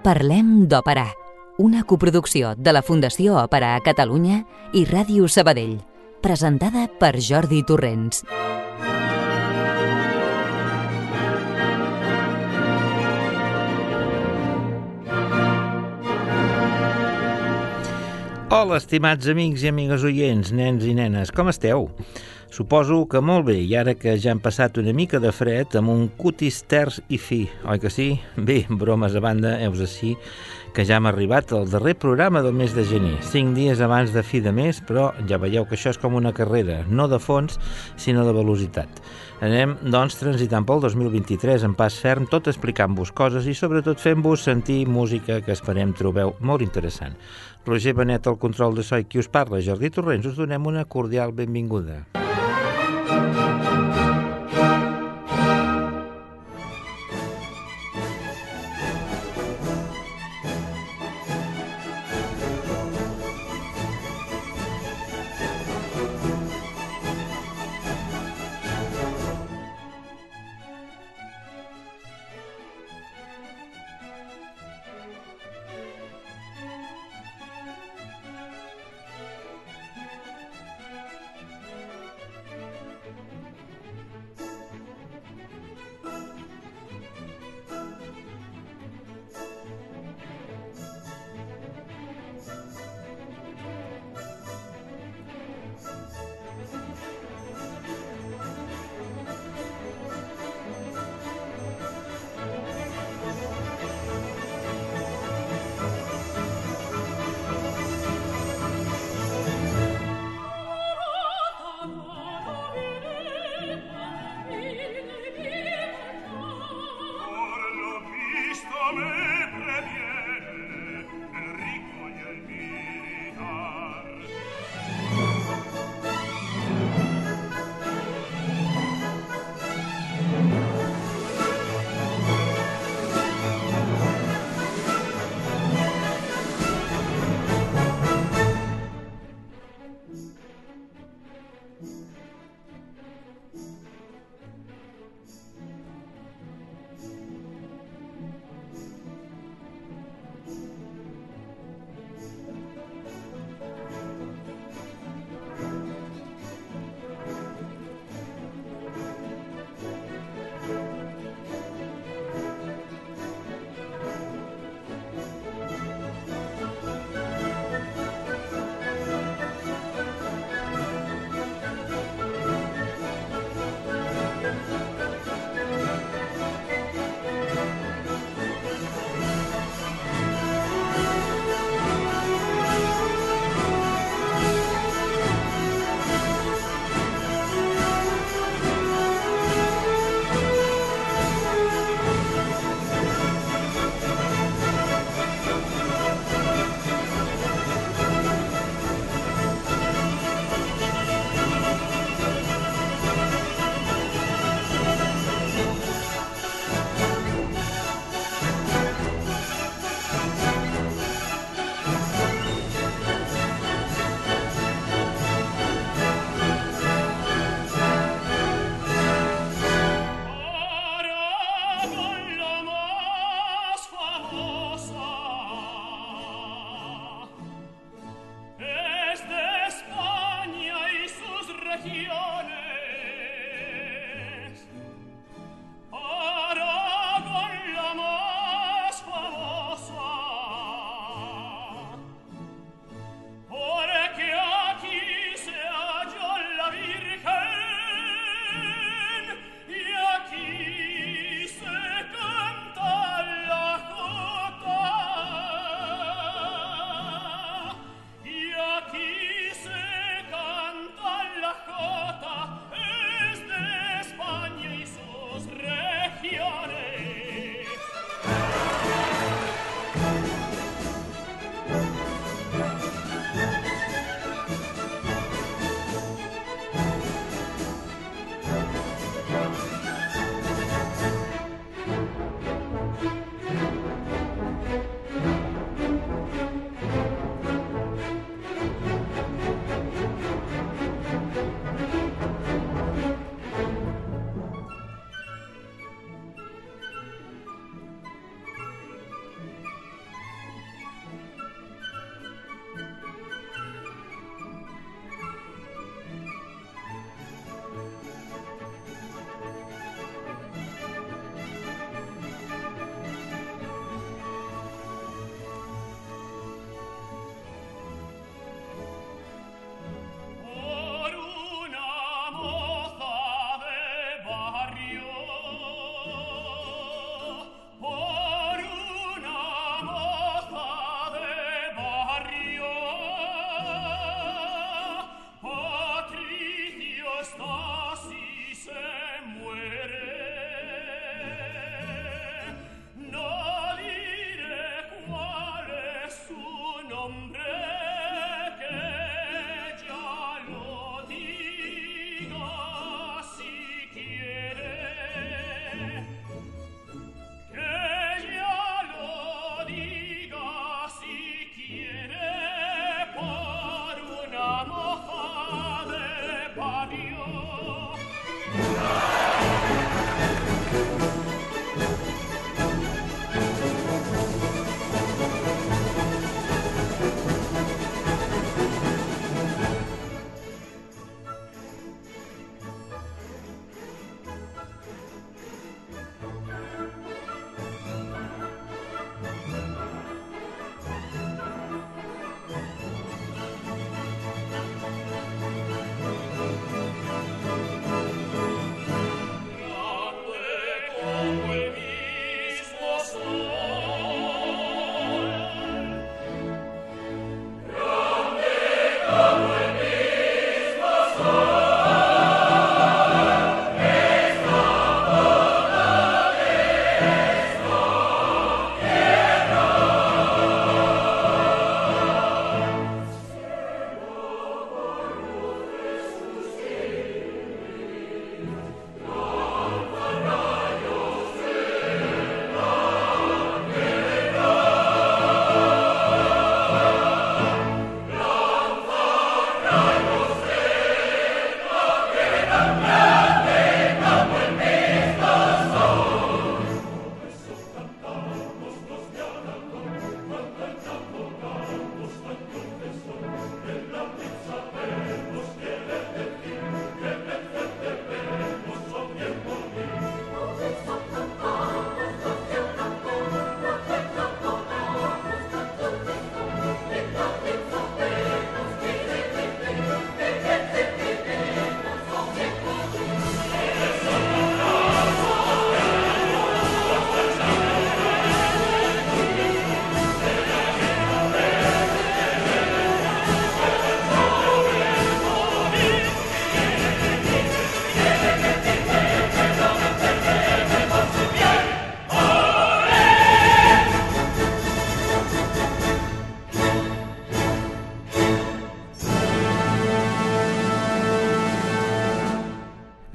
Parlem d'Òpera, una coproducció de la Fundació Òpera a Catalunya i Ràdio Sabadell, presentada per Jordi Torrents. Hola, estimats amics i amigues oients, nens i nenes, com esteu? Suposo que molt bé, i ara que ja han passat una mica de fred, amb un cutis terç i fi, oi que sí? Bé, bromes a banda, heus així que ja hem arribat al darrer programa del mes de gener, cinc dies abans de fi de mes, però ja veieu que això és com una carrera, no de fons, sinó de velocitat. Anem, doncs, transitant pel 2023 en pas ferm, tot explicant-vos coses i sobretot fent-vos sentir música que esperem trobeu molt interessant. Roger Benet, al control de so i qui us parla, Jordi Torrents, us donem una cordial benvinguda.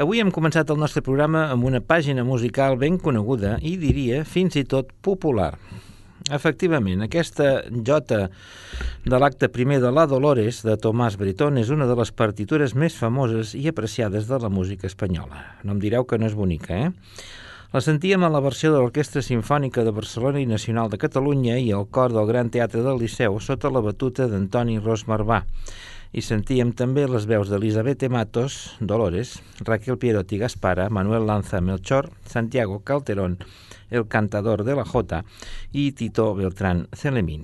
Avui hem començat el nostre programa amb una pàgina musical ben coneguda i diria fins i tot popular. Efectivament, aquesta jota de l'acte primer de la Dolores de Tomàs Bretón és una de les partitures més famoses i apreciades de la música espanyola. No em direu que no és bonica, eh? La sentíem a la versió de l'Orquestra Simfònica de Barcelona i Nacional de Catalunya i el cor del Gran Teatre del Liceu sota la batuta d'Antoni Ros Marbà. I sentíem també les veus d'Elisabeth Matos, Dolores, Raquel Pierotti Gaspara, Manuel Lanza Melchor, Santiago Calderón, el cantador de la Jota, i Tito Beltrán Celemín.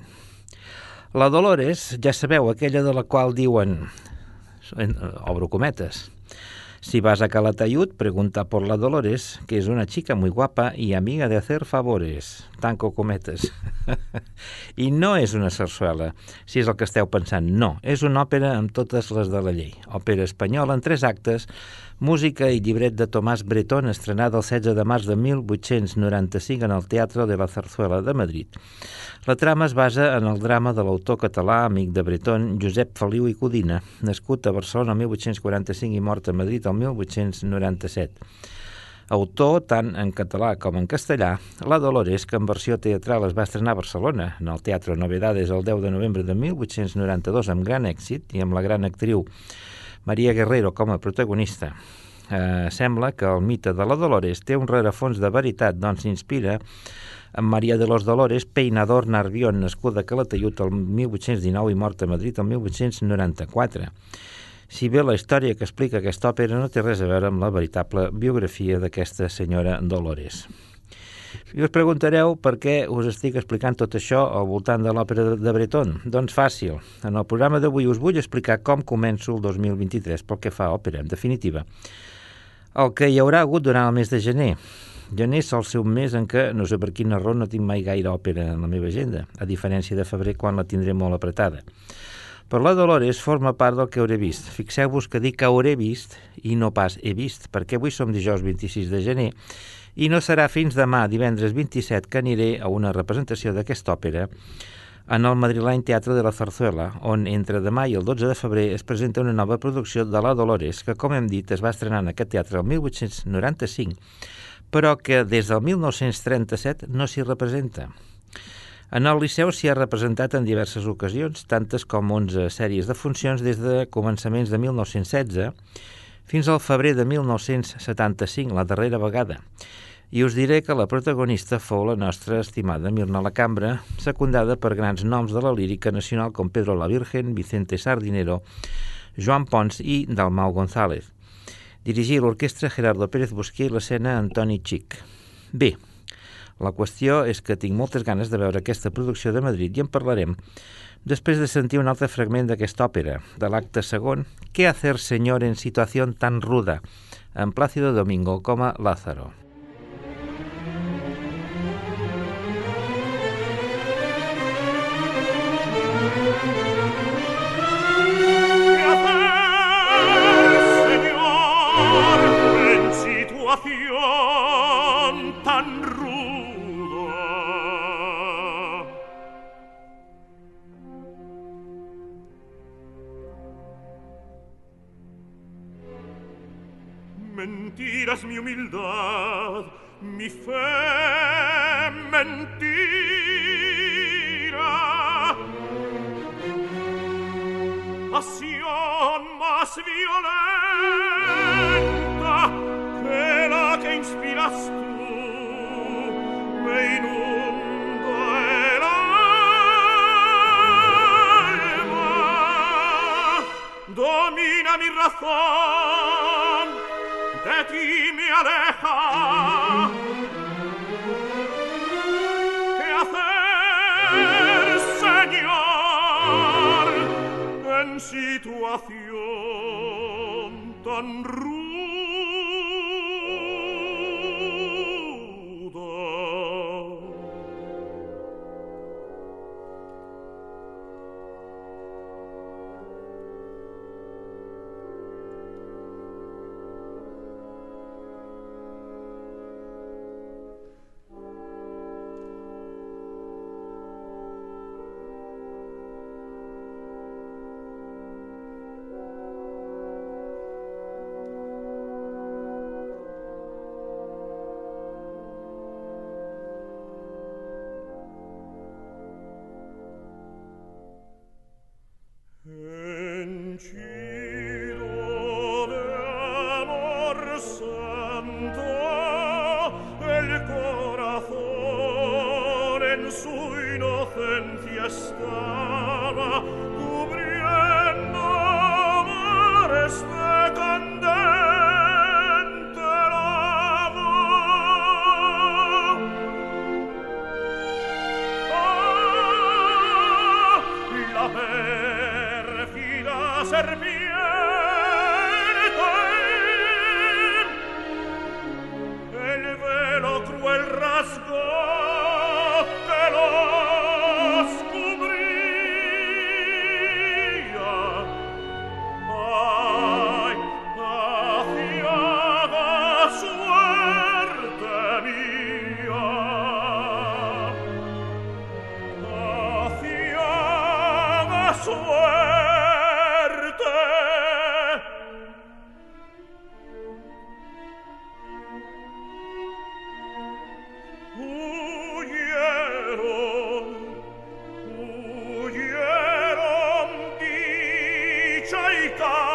La Dolores, ja sabeu, aquella de la qual diuen, obro cometes, Si vas a Calatayud, pregunta por la Dolores, que és una xica muy guapa i amiga de hacer favores. Tanco cometes. I no és una sarsuela, si és el que esteu pensant. No, és una òpera amb totes les de la llei. Òpera espanyola en tres actes, Música i llibret de Tomàs Bretón, estrenada el 16 de març de 1895 en el Teatre de la Zarzuela de Madrid. La trama es basa en el drama de l'autor català, amic de Bretón, Josep Feliu i Codina, nascut a Barcelona el 1845 i mort a Madrid el 1897. Autor tant en català com en castellà, La Dolores, que en versió teatral es va estrenar a Barcelona, en el Teatre Novedades el 10 de novembre de 1892 amb gran èxit i amb la gran actriu Maria Guerrero com a protagonista. Eh, sembla que el mite de la Dolores té un rerefons de veritat, doncs s'inspira en Maria de los Dolores, peinador Narbion, nascuda a Calatayud el 1819 i morta a Madrid el 1894. Si bé la història que explica aquesta òpera no té res a veure amb la veritable biografia d'aquesta senyora Dolores. I us preguntareu per què us estic explicant tot això al voltant de l'òpera de Breton. Doncs fàcil. En el programa d'avui us vull explicar com començo el 2023 pel que fa a òpera, en definitiva. El que hi haurà hagut durant el mes de gener. Gener sol ser un mes en què, no sé per quina raó, no tinc mai gaire òpera en la meva agenda, a diferència de febrer quan la tindré molt apretada. Per la Dolores forma part del que hauré vist. Fixeu-vos que dic que hauré vist i no pas he vist, perquè avui som dijous 26 de gener i no serà fins demà, divendres 27, que aniré a una representació d'aquesta òpera en el madrileny Teatre de la Zarzuela, on entre demà i el 12 de febrer es presenta una nova producció de La Dolores, que, com hem dit, es va estrenar en aquest teatre el 1895, però que des del 1937 no s'hi representa. En el Liceu s'hi ha representat en diverses ocasions, tantes com 11 sèries de funcions des de començaments de 1916 fins al febrer de 1975, la darrera vegada. I us diré que la protagonista fou la nostra estimada Mirna la Cambra, secundada per grans noms de la lírica nacional com Pedro la Virgen, Vicente Sardinero, Joan Pons i Dalmau González. Dirigí l'orquestra Gerardo Pérez Busqué i l'escena Antoni Xic. Bé, la qüestió és que tinc moltes ganes de veure aquesta producció de Madrid i en parlarem després de sentir un altre fragment d'aquesta òpera, de l'acte segon, Què hacer, senyor, en situació tan ruda, en Plácido Domingo com a Lázaro. tiras mi humildad, mi fe mentira. Pasión más violenta que la que inspiras tú, me inunda. domina mi razón ti me aleja. ¿Qué hacer, Señor, en situación tan ruda? vita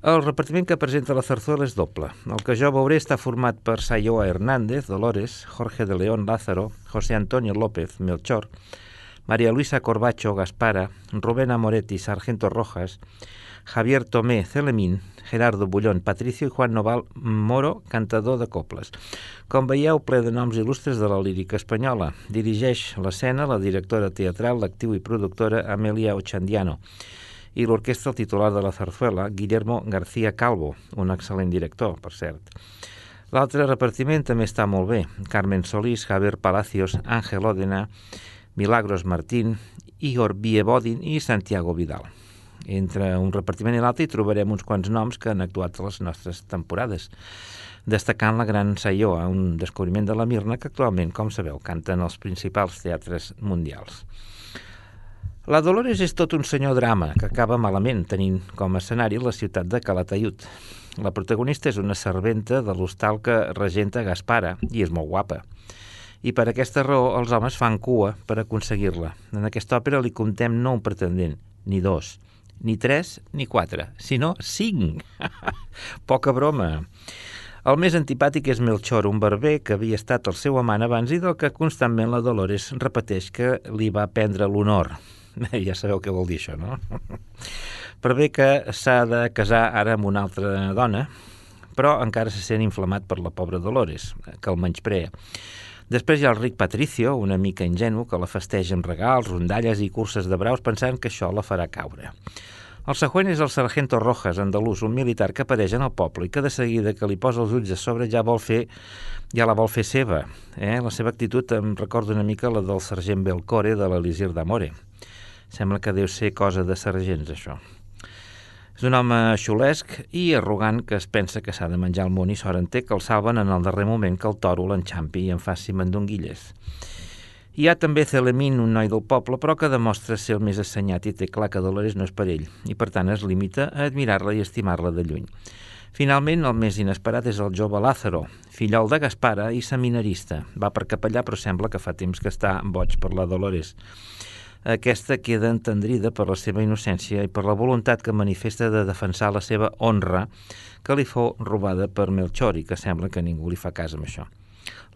El repartiment que presenta la zarzuela és doble. El que jo veuré està format per Sayoa Hernández, Dolores, Jorge de León Lázaro, José Antonio López, Melchor, María Luisa Corbacho Gaspara, Rubén Moretti, Sargento Rojas, Javier Tomé Celemín, Gerardo Bullón, Patricio i Juan Noval Moro, cantador de coples. Com veieu, ple de noms il·lustres de la lírica espanyola. Dirigeix l'escena la directora teatral, l'actiu i productora Amelia Ochandiano i l'orquestra titular de la zarzuela, Guillermo García Calvo, un excel·lent director, per cert. L'altre repartiment també està molt bé. Carmen Solís, Javier Palacios, Ángel Òdena, Milagros Martín, Igor Bievodin i Santiago Vidal. Entre un repartiment i l'altre hi trobarem uns quants noms que han actuat a les nostres temporades, destacant la Gran Saioa, un descobriment de la Mirna que actualment, com sabeu, canta en els principals teatres mundials. La Dolores és tot un senyor drama que acaba malament tenint com a escenari la ciutat de Calatayud. La protagonista és una serventa de l'hostal que regenta Gaspara i és molt guapa. I per aquesta raó els homes fan cua per aconseguir-la. En aquesta òpera li comptem no un pretendent, ni dos, ni tres, ni quatre, sinó cinc. Poca broma. El més antipàtic és Melchor, un barber que havia estat el seu amant abans i del que constantment la Dolores repeteix que li va prendre l'honor. ja sabeu què vol dir això, no? per bé que s'ha de casar ara amb una altra dona, però encara se sent inflamat per la pobra Dolores, que el menysprea. Després hi ha el ric Patricio, una mica ingenu, que la festeja amb regals, rondalles i curses de braus pensant que això la farà caure. El següent és el Sargento Rojas, andalús, un militar que apareix en el poble i que de seguida que li posa els ulls a sobre ja vol fer ja la vol fer seva. Eh? La seva actitud em recorda una mica la del sergent Belcore de l'Elisir d'Amore. Sembla que deu ser cosa de sergents, això. És un home xulesc i arrogant que es pensa que s'ha de menjar el món i sort en té que el salven en el darrer moment que el toro l'enxampi i en faci mandonguilles. Hi ha també Celemín, un noi del poble, però que demostra ser el més assenyat i té clar que Dolores no és per ell, i per tant es limita a admirar-la i estimar-la de lluny. Finalment, el més inesperat és el jove Lázaro, fillol de Gaspara i seminarista. Va per capellà, però sembla que fa temps que està boig per la Dolores. Aquesta queda entendrida per la seva innocència i per la voluntat que manifesta de defensar la seva honra que li fou robada per Melchor i que sembla que ningú li fa cas amb això.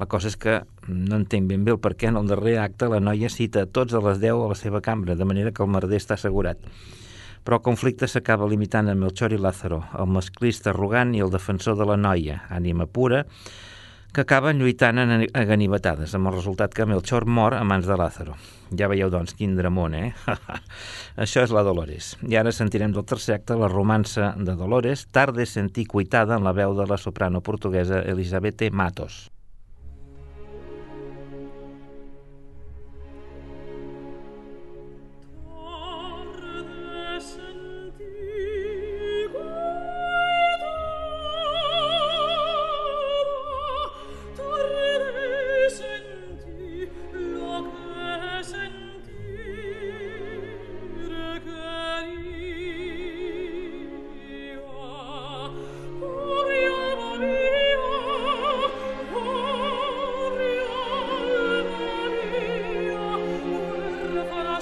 La cosa és que no entenc ben bé el per què en el darrer acte la noia cita tots a les 10 a la seva cambra, de manera que el merder està assegurat. Però el conflicte s'acaba limitant amb Melchor i Lázaro, el masclista arrogant i el defensor de la noia, ànima pura, que acaben lluitant en aganivetades, amb el resultat que Melchor mor a mans de Lázaro. Ja veieu, doncs, quin dramón, eh? Això és la Dolores. I ara sentirem del tercer acte la romança de Dolores, tarde sentí cuitada en la veu de la soprano portuguesa Elisabete Matos.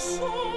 us.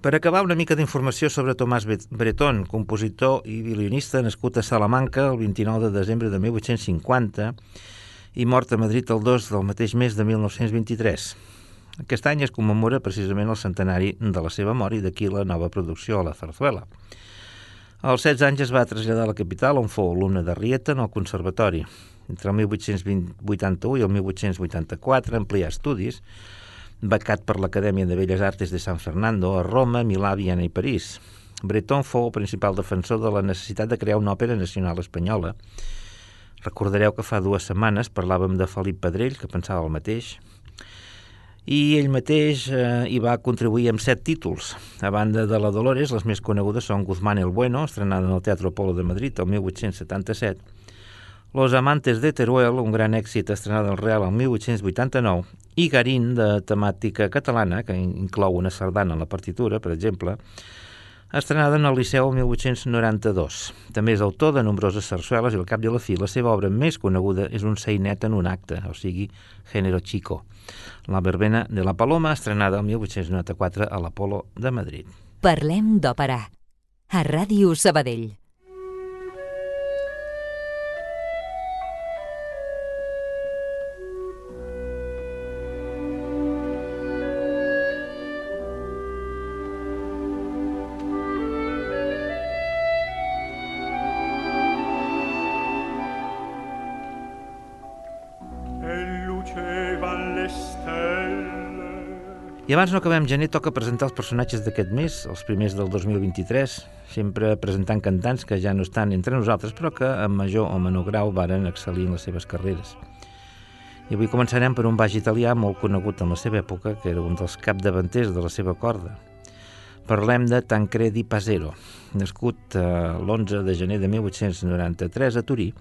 Per acabar, una mica d'informació sobre Tomàs Breton, compositor i violinista nascut a Salamanca el 29 de desembre de 1850 i mort a Madrid el 2 del mateix mes de 1923. Aquest any es commemora precisament el centenari de la seva mort i d'aquí la nova producció a la Zarzuela. Als 16 anys es va traslladar a la capital on fou alumne de Rieta en el conservatori. Entre el 1881 i el 1884 amplià estudis, becat per l'Acadèmia de Belles Artes de San Fernando a Roma, Milà, Viena i París. Breton fou el principal defensor de la necessitat de crear una òpera nacional espanyola. Recordareu que fa dues setmanes parlàvem de Felip Pedrell, que pensava el mateix, i ell mateix eh, hi va contribuir amb set títols. A banda de la Dolores, les més conegudes són Guzmán el Bueno, estrenada en el Teatre Polo de Madrid el 1877, Los Amantes de Teruel, un gran èxit estrenat al Real el 1889, i Garín, de temàtica catalana, que inclou una sardana en la partitura, per exemple, estrenada en el Liceu el 1892. També és autor de nombroses sarsueles i al cap de la fi la seva obra més coneguda és un seinet en un acte, o sigui, Género Chico. La verbena de la Paloma, estrenada el 1894 a l'Apolo de Madrid. Parlem d'òpera. A Ràdio Sabadell. I abans no acabem gener, toca presentar els personatges d'aquest mes, els primers del 2023, sempre presentant cantants que ja no estan entre nosaltres, però que en major o menor grau varen excel·lir en les seves carreres. I avui començarem per un baix italià molt conegut en la seva època, que era un dels capdavanters de la seva corda. Parlem de Tancredi Pasero, nascut eh, l'11 de gener de 1893 a Turí,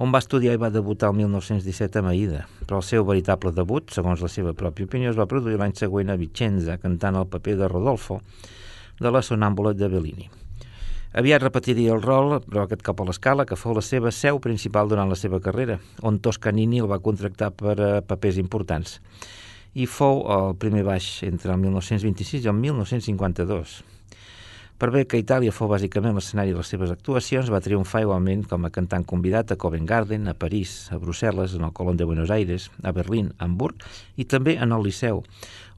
on va estudiar i va debutar el 1917 a Maïda, però el seu veritable debut, segons la seva pròpia opinió, es va produir l'any següent a Vicenza, cantant el paper de Rodolfo, de la sonàmbula de Bellini. Aviat repetiria el rol, però aquest cop a l'escala, que fou la seva seu principal durant la seva carrera, on Toscanini el va contractar per a papers importants. I fou el primer baix entre el 1926 i el 1952. Per bé que Itàlia fou bàsicament l'escenari de les seves actuacions, va triomfar igualment com a cantant convidat a Covent Garden, a París, a Brussel·les, en el Colón de Buenos Aires, a Berlín, a Hamburg i també en el Liceu,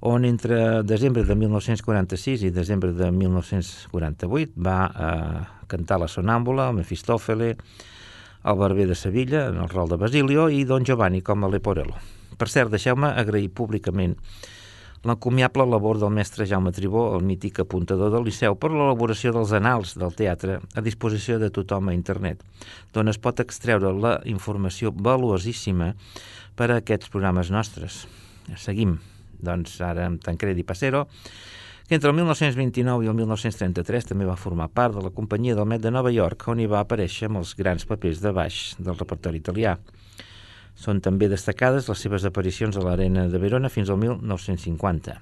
on entre desembre de 1946 i desembre de 1948 va eh, cantar la Sonàmbula, el Mefistòfele, el Barber de Sevilla, en el rol de Basilio, i Don Giovanni com a Leporello. Per cert, deixeu-me agrair públicament l'encomiable labor del mestre Jaume Tribó, el mític apuntador del Liceu, per l'elaboració dels anals del teatre a disposició de tothom a internet, d'on es pot extreure la informació valuosíssima per a aquests programes nostres. Seguim, doncs, ara amb Tancredi Passero, que entre el 1929 i el 1933 també va formar part de la companyia del Met de Nova York, on hi va aparèixer amb els grans papers de baix del repertori italià. Són també destacades les seves aparicions a l'Arena de Verona fins al 1950.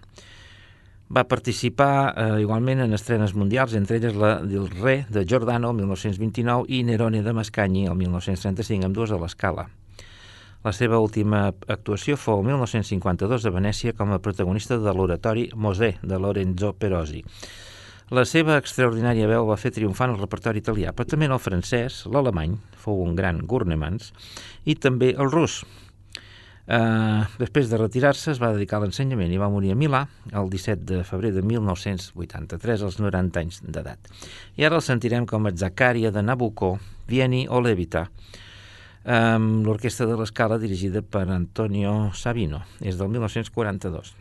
Va participar eh, igualment en estrenes mundials, entre elles la del Re de Giordano el 1929 i Nerone de Mascagni el 1935, amb dues a l'escala. La seva última actuació fou el 1952 a Venècia com a protagonista de l'oratori Mosè de Lorenzo Perosi. La seva extraordinària veu va fer triomfar en el repertori italià, però també en el francès, l'alemany, fou un gran Gurnemans, i també el rus. Uh, després de retirar-se es va dedicar a l'ensenyament i va morir a Milà el 17 de febrer de 1983 als 90 anys d'edat. I ara el sentirem com a Zaccaria de Nabucco, Vieni o Levita, amb l'orquestra de l'escala dirigida per Antonio Sabino. És del 1942.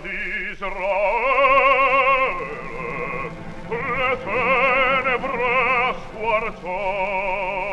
d'Israele, le tenebre squartò.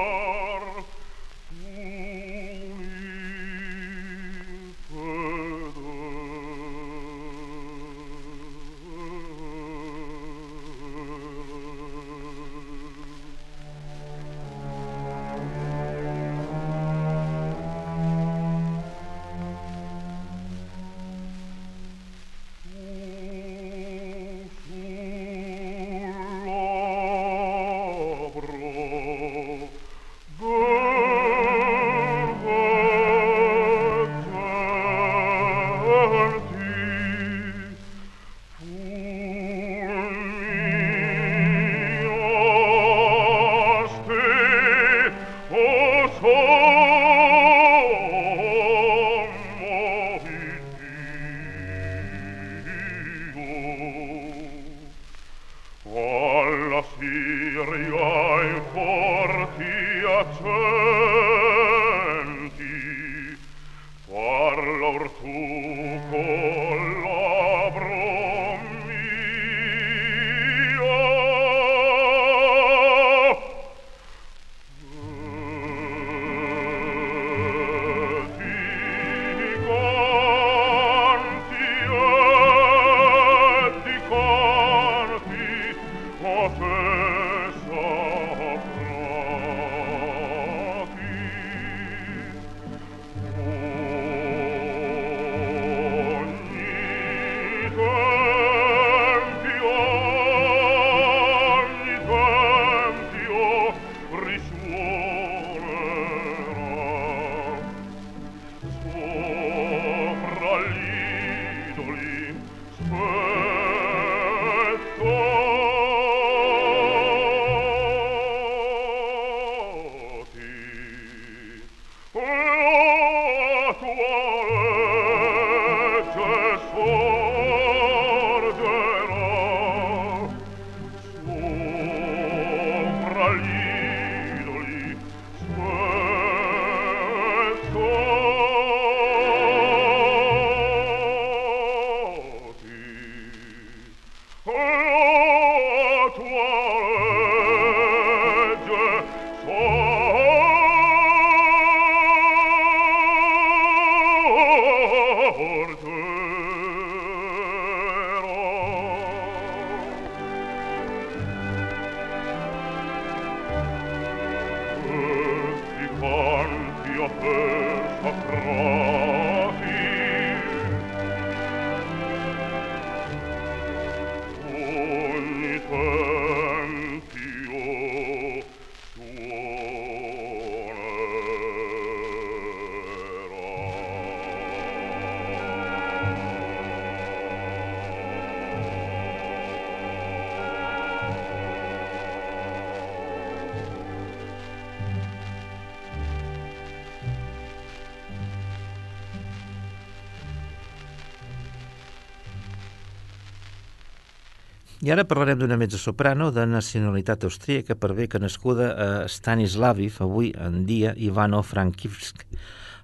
I ara parlarem d'una mezzosoprano de nacionalitat austríaca per bé que nascuda a Stanislaviv, avui en dia Ivano-Frankivsk,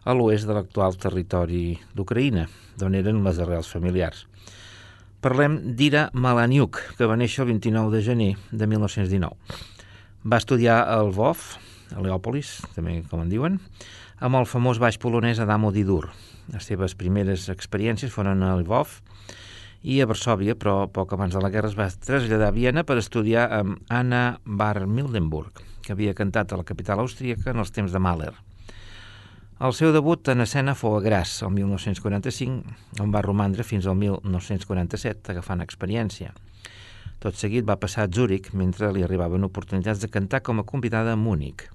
a l'oest de l'actual territori d'Ucraïna, d'on eren les arrels familiars. Parlem d'Ira Malaniuk, que va néixer el 29 de gener de 1919. Va estudiar al Lvov, a Leòpolis, també com en diuen, amb el famós baix polonès Adamo Didur. Les seves primeres experiències foren a Lvov i a Varsòvia, però poc abans de la guerra es va traslladar a Viena per estudiar amb Anna bar Mildenburg, que havia cantat a la capital austríaca en els temps de Mahler. El seu debut en escena fou a Graz, el 1945, on va romandre fins al 1947, agafant experiència. Tot seguit va passar a Zúrich, mentre li arribaven oportunitats de cantar com a convidada a Múnich.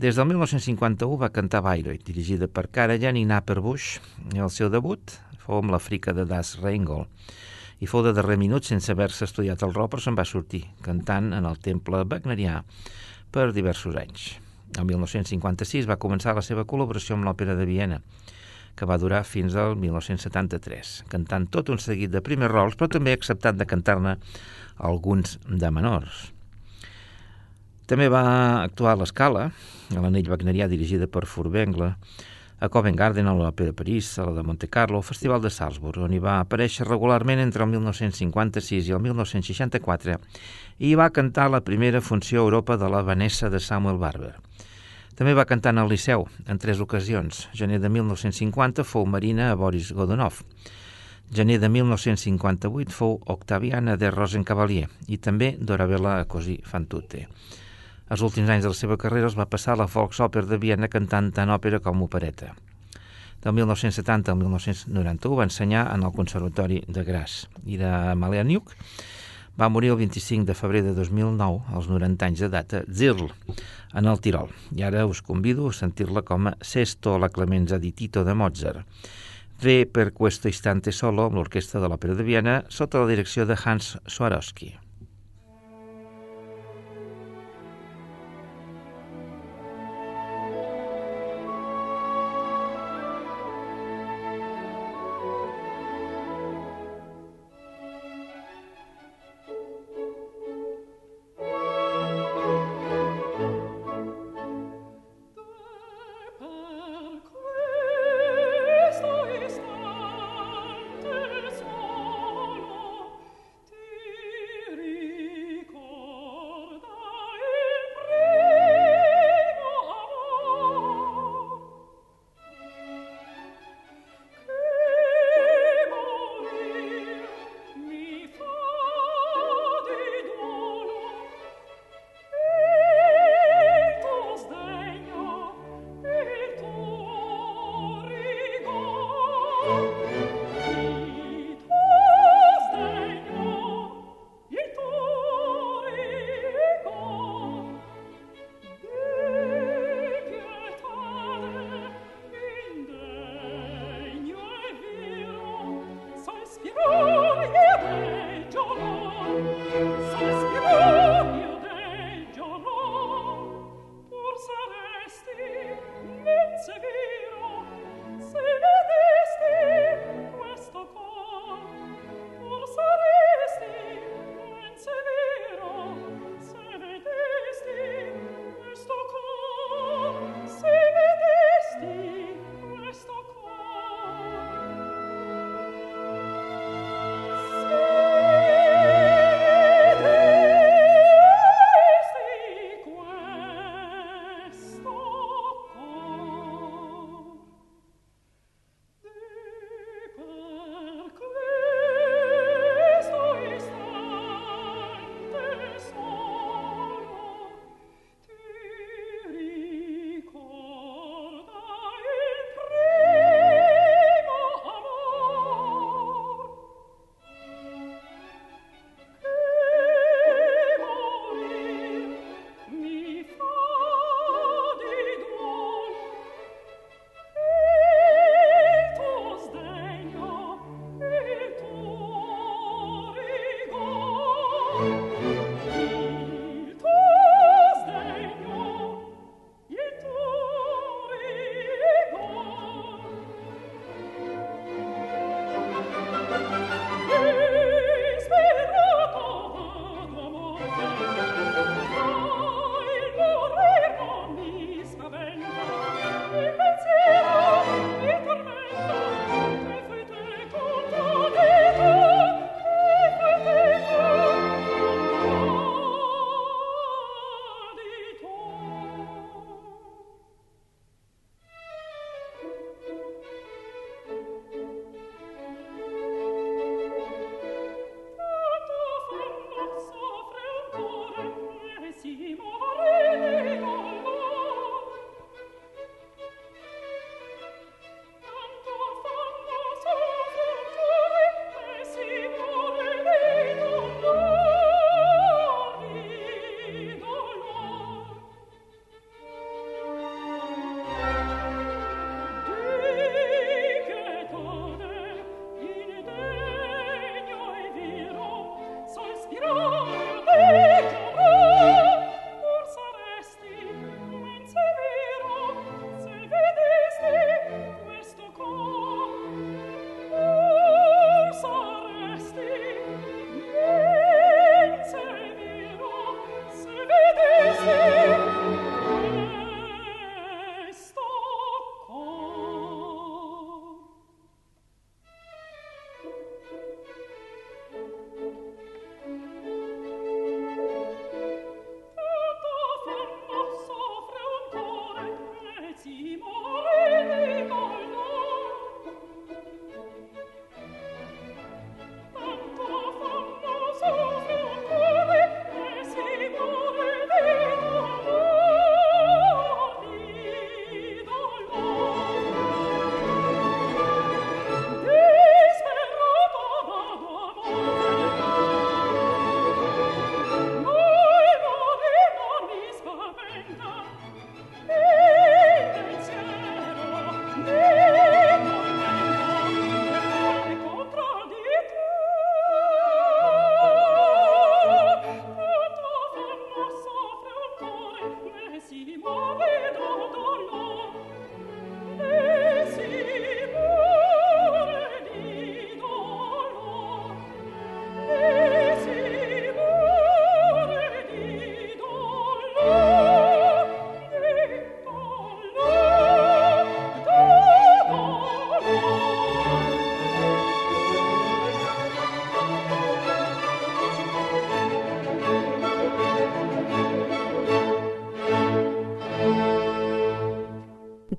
Des del 1951 va cantar Bayreuth, dirigida per Karajan i Napperbusch, i el seu debut fou amb l'Àfrica de Das Rheingold, i fou de darrer minut sense haver-se estudiat el rol, però se'n va sortir, cantant en el temple wagnerià per diversos anys. El 1956 va començar la seva col·laboració amb l'Òpera de Viena, que va durar fins al 1973, cantant tot un seguit de primers rols, però també acceptant de cantar-ne alguns de menors. També va actuar a l'Escala, a l'anell wagnerià dirigida per Furbengle, a Covent Garden, a l'Òpera de París, a la de Monte Carlo, al Festival de Salzburg, on hi va aparèixer regularment entre el 1956 i el 1964 i va cantar la primera funció a Europa de la Vanessa de Samuel Barber. També va cantar en el Liceu, en tres ocasions. Gener de 1950 fou Marina a Boris Godunov. Gener de 1958 fou Octaviana de Rosencavalier i també Dorabella a Così fan tutte. Els últims anys de la seva carrera els va passar a la Volksoper de Viena cantant tant òpera com opereta. Del 1970 al 1991 va ensenyar en el Conservatori de Graz i de Maleaniuk. Va morir el 25 de febrer de 2009, als 90 anys d'edat, a Zirl, en el Tirol. I ara us convido a sentir-la com a Sesto la Clemenza di Tito de Mozart. Ve per questo istante solo amb l'Orquestra de l'Òpera de Viena sota la direcció de Hans Swarovski.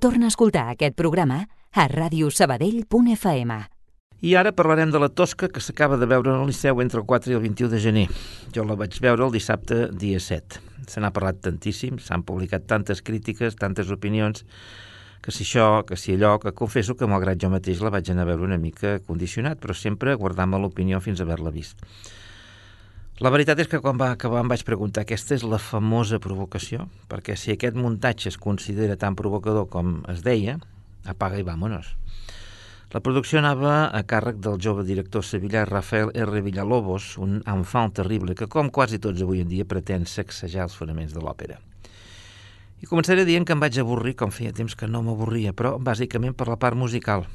Torna a escoltar aquest programa a radiosabadell.fm. I ara parlarem de la Tosca que s'acaba de veure al Liceu entre el 4 i el 21 de gener. Jo la vaig veure el dissabte dia 7. Se n'ha parlat tantíssim, s'han publicat tantes crítiques, tantes opinions, que si això, que si allò, que confesso que malgrat jo mateix la vaig anar a veure una mica condicionat, però sempre guardant-me l'opinió fins a haver-la vist. La veritat és que quan va acabar em vaig preguntar aquesta és la famosa provocació, perquè si aquest muntatge es considera tan provocador com es deia, apaga i vámonos. La producció anava a càrrec del jove director sevillà Rafael R. Villalobos, un enfant terrible que, com quasi tots avui en dia, pretén sacsejar els fonaments de l'òpera. I començaré dient que em vaig avorrir, com feia temps que no m'avorria, però bàsicament per la part musical,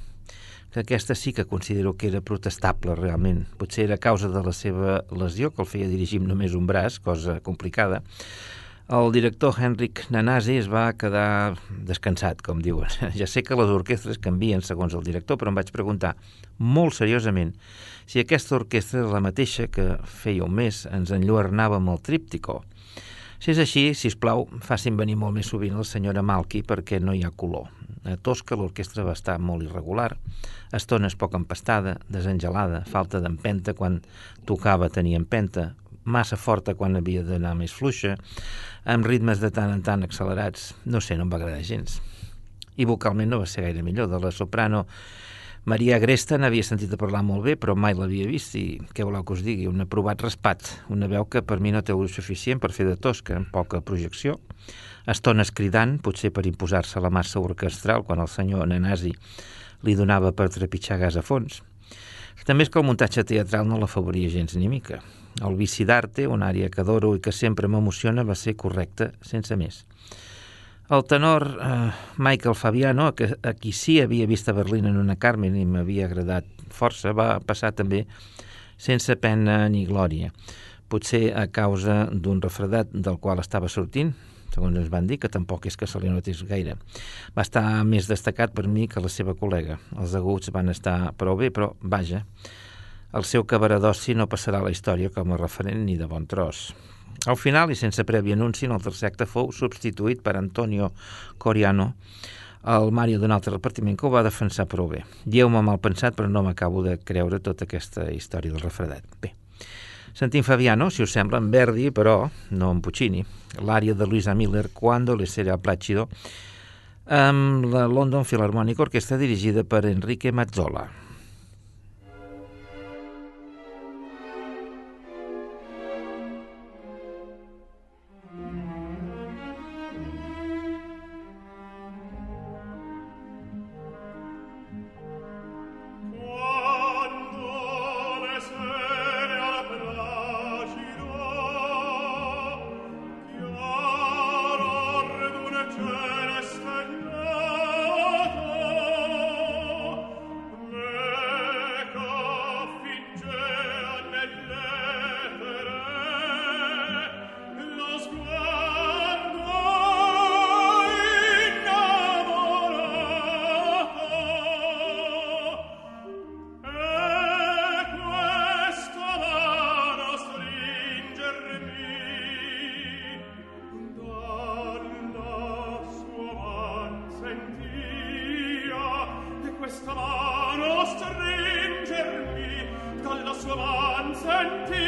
que aquesta sí que considero que era protestable realment. Potser era a causa de la seva lesió, que el feia dirigir només un braç, cosa complicada. El director Henrik Nanasi es va quedar descansat, com diuen. Ja sé que les orquestres canvien segons el director, però em vaig preguntar molt seriosament si aquesta orquestra era la mateixa que feia un mes ens enlluernava amb el tríptico, si és així, si us plau, facin venir molt més sovint la senyora Malki perquè no hi ha color. Tosca l'orquestra va estar molt irregular, estones poc empastada, desengelada, falta d'empenta quan tocava tenir empenta, massa forta quan havia d'anar més fluixa, amb ritmes de tant en tant accelerats. No sé, no em va agradar gens. I vocalment no va ser gaire millor. De la soprano Maria Agresta n'havia sentit a parlar molt bé, però mai l'havia vist i què voleu que us digui? Un aprovat raspat, una veu que per mi no té el suficient per fer de tosca, amb poca projecció. Estones cridant, potser per imposar-se la massa orquestral quan el senyor Nanasi li donava per trepitjar gas a fons. També és que el muntatge teatral no l'afavoria gens ni mica. El vici d'arte, una àrea que adoro i que sempre m'emociona, va ser correcte, sense més. El tenor eh, Michael Fabiano, que, a qui sí havia vist a Berlín en una Carmen i m'havia agradat força, va passar també sense pena ni glòria. Potser a causa d'un refredat del qual estava sortint, segons ens van dir, que tampoc és que se li notés gaire. Va estar més destacat per mi que la seva col·lega. Els aguts van estar prou bé, però, vaja, el seu cabaradossi no passarà a la història com a referent ni de bon tros. Al final, i sense previ anunci, en el tercer acte fou substituït per Antonio Coriano, el Mario d'un altre repartiment que ho va defensar prou bé. Dieu-me mal pensat, però no m'acabo de creure tota aquesta història del refredat. Bé, sentim Fabiano, si us sembla, en Verdi, però no en Puccini, l'àrea de Luisa Miller, Cuando le será plácido, amb la London Philharmonic Orquestra dirigida per Enrique Mazzola. questa mano stringermi dalla sua man senti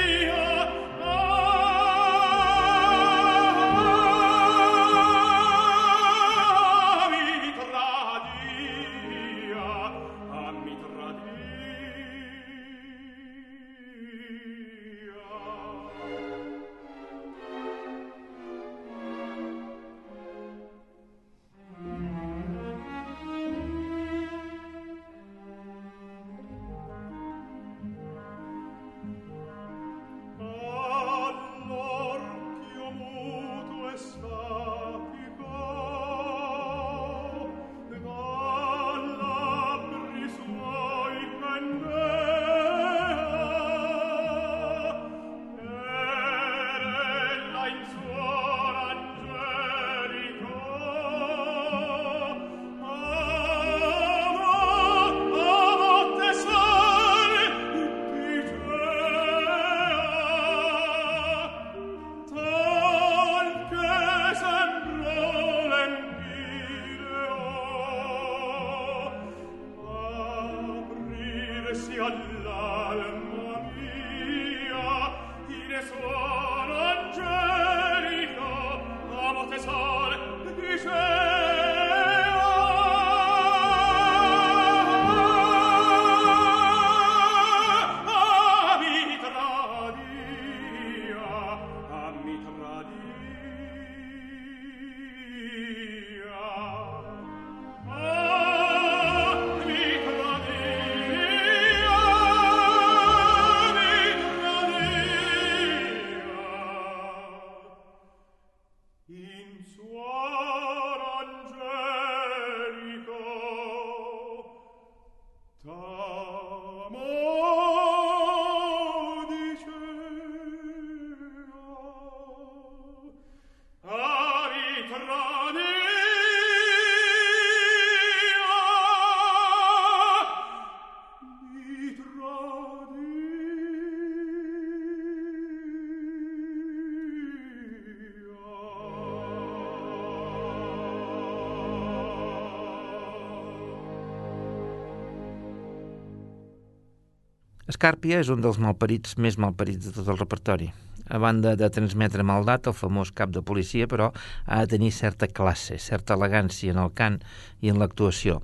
Escàrpia és un dels malparits més malparits de tot el repertori. A banda de transmetre maldat, el famós cap de policia, però, ha de tenir certa classe, certa elegància en el cant i en l'actuació.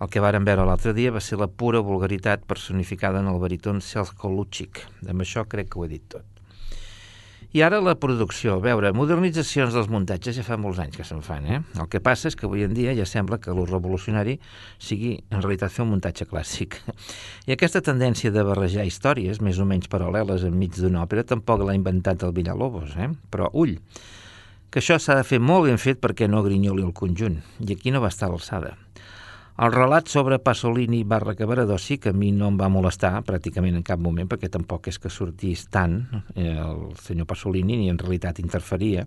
El que varen veure l'altre dia va ser la pura vulgaritat personificada en el baríton Selko Luchik. Amb això crec que ho he dit tot. I ara la producció. A veure, modernitzacions dels muntatges ja fa molts anys que se'n fan, eh? El que passa és que avui en dia ja sembla que lo revolucionari sigui en realitat fer un muntatge clàssic. I aquesta tendència de barrejar històries més o menys paral·leles enmig d'una òpera tampoc l'ha inventat el Villalobos, eh? Però ull, que això s'ha de fer molt ben fet perquè no grinyoli el conjunt. I aquí no va estar l'alçada. El relat sobre Pasolini barra Cabaradossi, que a mi no em va molestar pràcticament en cap moment, perquè tampoc és que sortís tant eh, el senyor Pasolini, ni en realitat interferia,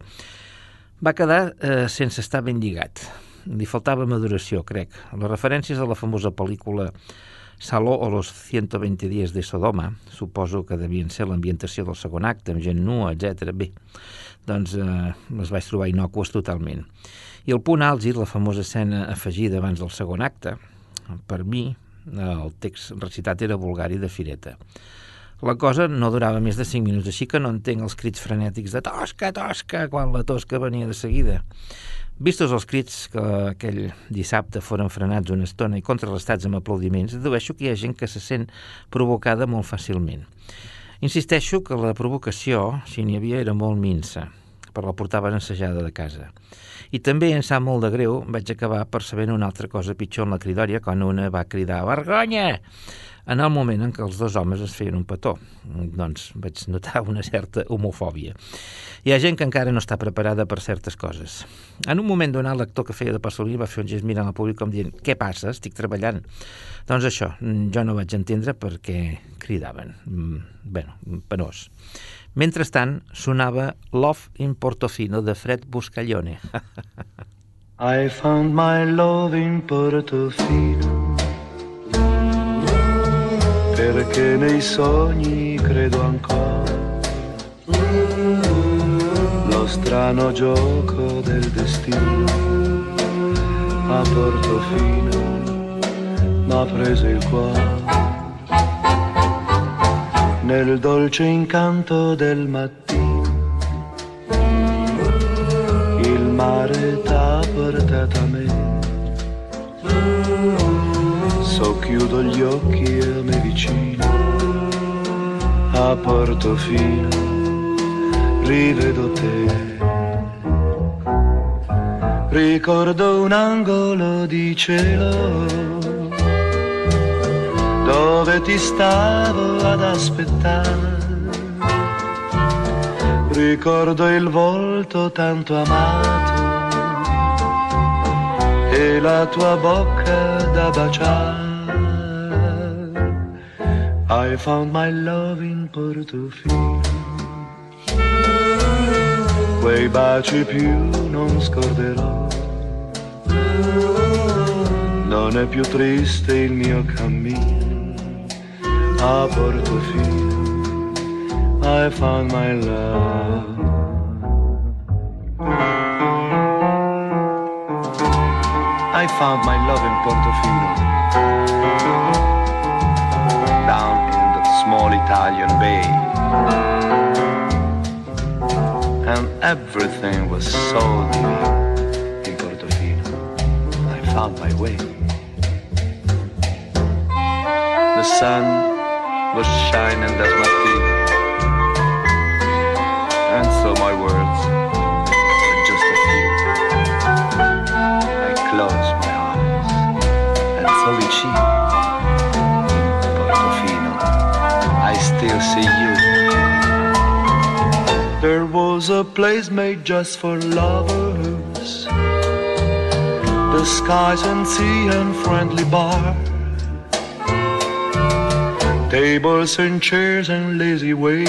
va quedar eh, sense estar ben lligat. Li faltava maduració, crec. Les referències a la famosa pel·lícula Saló o los 120 dies de Sodoma, suposo que devien ser l'ambientació del segon acte, amb gent nua, etc. Bé, doncs eh, les vaig trobar inocues totalment. I el punt àlgid, la famosa escena afegida abans del segon acte, per mi el text recitat era vulgar i de fireta. La cosa no durava més de 5 minuts, així que no entenc els crits frenètics de tosca, tosca, quan la tosca venia de seguida. Vistos els crits que aquell dissabte foren frenats una estona i contrarrestats amb aplaudiments, dedueixo que hi ha gent que se sent provocada molt fàcilment. Insisteixo que la provocació, si n'hi havia, era molt minsa, per la portaven ensejada de casa. I també em sap molt de greu, vaig acabar percebent una altra cosa pitjor en la cridòria quan una va cridar «Vergonya!» en el moment en què els dos homes es feien un petó. Doncs vaig notar una certa homofòbia. Hi ha gent que encara no està preparada per certes coses. En un moment donat, l'actor que feia de Pasolini va fer un gest mirant al públic com dient «Què passa? Estic treballant». Doncs això, jo no vaig entendre perquè cridaven. Mm, bé, penós. Mentrestant, sonava Love in Portofino de Fred Buscaglione. I found my love in Portofino perché nei sogni credo ancora lo strano gioco del destino a Portofino m'ha preso il cuore nel dolce incanto del mattino. Il mare t'ha portato a me. Socchiudo gli occhi a me vicino, a Portofino rivedo te. Ricordo un angolo di cielo dove ti stavo ad aspettare. Ricordo il volto tanto amato e la tua bocca da baciare. I found my love in Portofino. Quei baci più non scorderò. Non è più triste il mio cammino à Portofino I found my love. I found my love in Portofino Down in the small Italian bay. And everything was so dear in Portofino I found my way. The sun was shining as my feet, and so my words were just a few. I closed my eyes, and so did she. Portofino, I still see you. There was a place made just for lovers. The skies and sea and friendly bar. Tables and chairs and lazy waiters.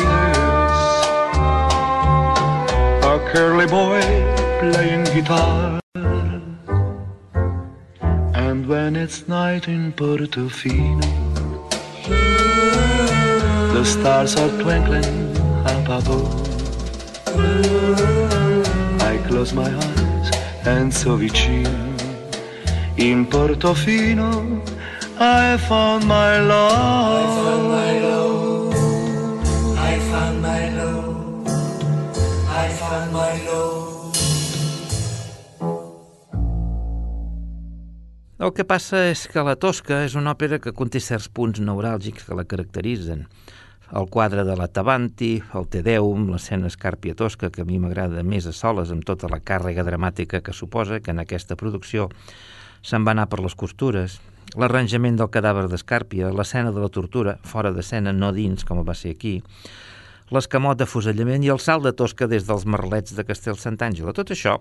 A curly boy playing guitar. And when it's night in Portofino, the stars are twinkling up above. I close my eyes and so vicino in Portofino I found my love. I found my love. I found my love. I found my love. El que passa és que La Tosca és una òpera que conté certs punts neuràlgics que la caracteritzen. El quadre de la Tabanti, el Te Deum, l'escena Escàrpia Tosca, que a mi m'agrada més a soles amb tota la càrrega dramàtica que suposa que en aquesta producció se'n va anar per les costures, l'arranjament del cadàver d'Escàrpia, l'escena de la tortura, fora d'escena, no dins, com va ser aquí, l'escamot de fusellament i el salt de Tosca des dels merlets de Castel Sant'Àngela. Tot això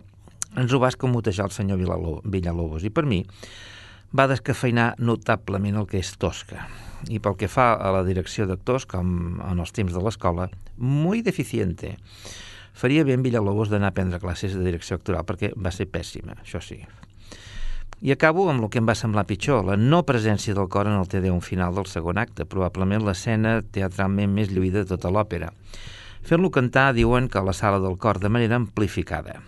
ens ho va escamotejar el senyor Villalobos i per mi va descafeinar notablement el que és Tosca. I pel que fa a la direcció d'actors, com en els temps de l'escola, muy deficiente. Faria bé en Villalobos d'anar a prendre classes de direcció actoral perquè va ser pèssima, això sí. I acabo amb el que em va semblar pitjor, la no presència del cor en el T10 final del segon acte, probablement l'escena teatralment més lluïda de tota l'òpera. Fent-lo cantar diuen que a la sala del cor de manera amplificada.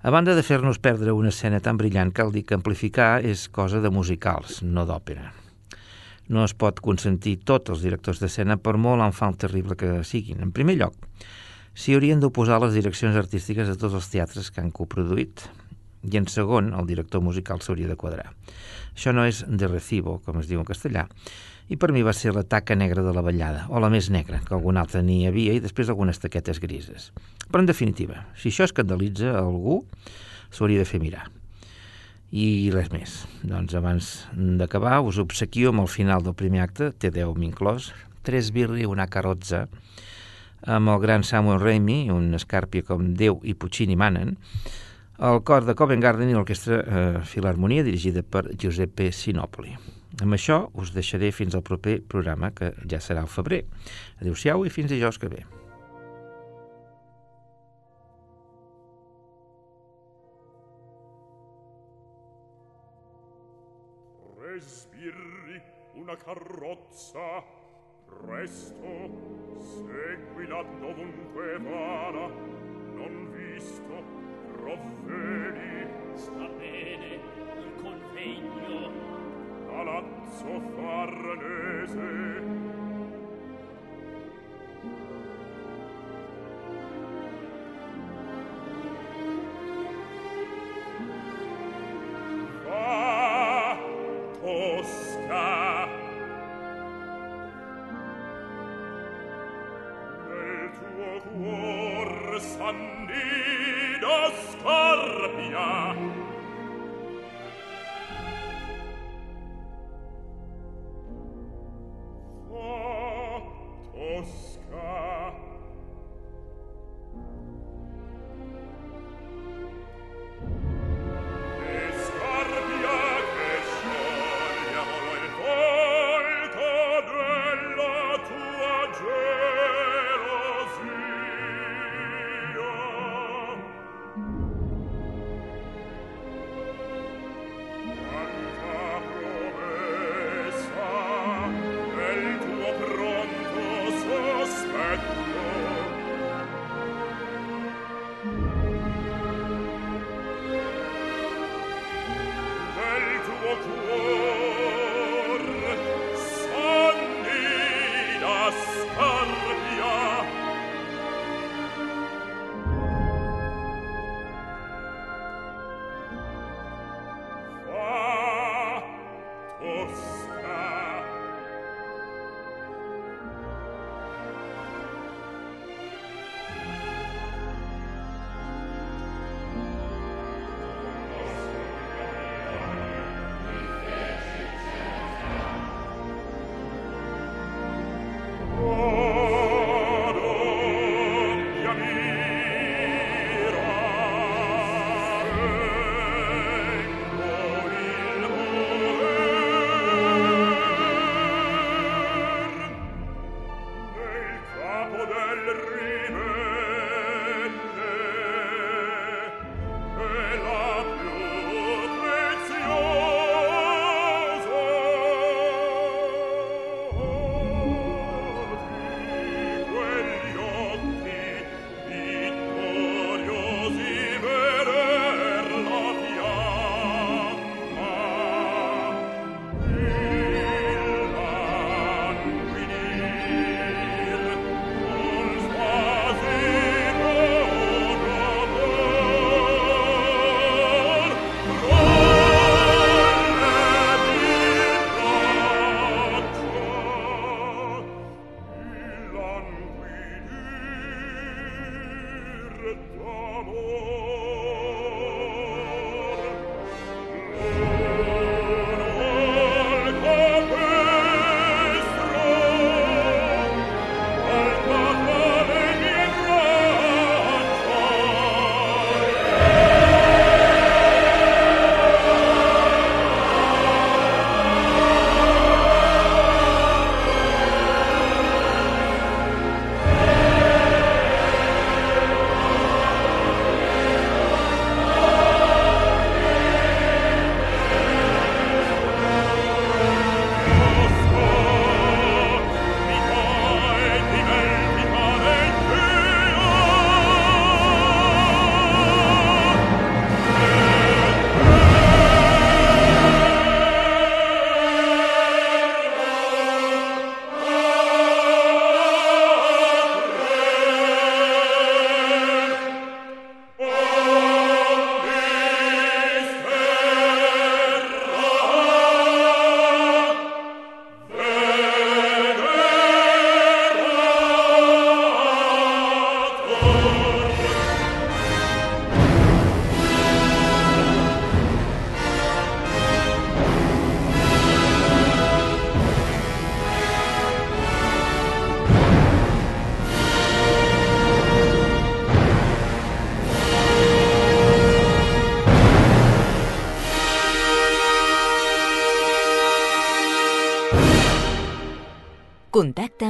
A banda de fer-nos perdre una escena tan brillant, cal dir que amplificar és cosa de musicals, no d'òpera. No es pot consentir tots els directors d'escena per molt enfant terrible que siguin. En primer lloc, s'hi haurien d'oposar les direccions artístiques de tots els teatres que han coproduït. I en segon, el director musical s'hauria de quadrar. Això no és de recibo, com es diu en castellà, i per mi va ser la taca negra de la ballada, o la més negra, que algun altre n'hi havia, i després algunes taquetes grises. Però, en definitiva, si això escandalitza algú, s'hauria de fer mirar. I res més. Doncs abans d'acabar us obsequio amb el final del primer acte, té 10 inclòs, tres birri una carrotza, amb el gran Samuel Raimi, un escàrpia com Déu i Puccini manen, el cor de Covent Garden i l'orquestra eh, Filarmonia dirigida per Giuseppe Sinopoli. Amb això us deixaré fins al proper programa, que ja serà al febrer. Adéu-siau i fins dijous que ve. Resbirri una carrozza, presto, seguila dovunque vada, non visto, provvedi sta bene il convegno. Palazzo farnese tuo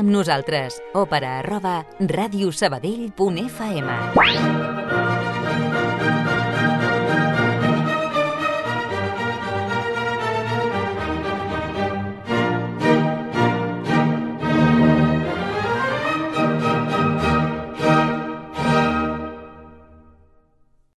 amb nosaltres. Òpera arroba radiosabadell.fm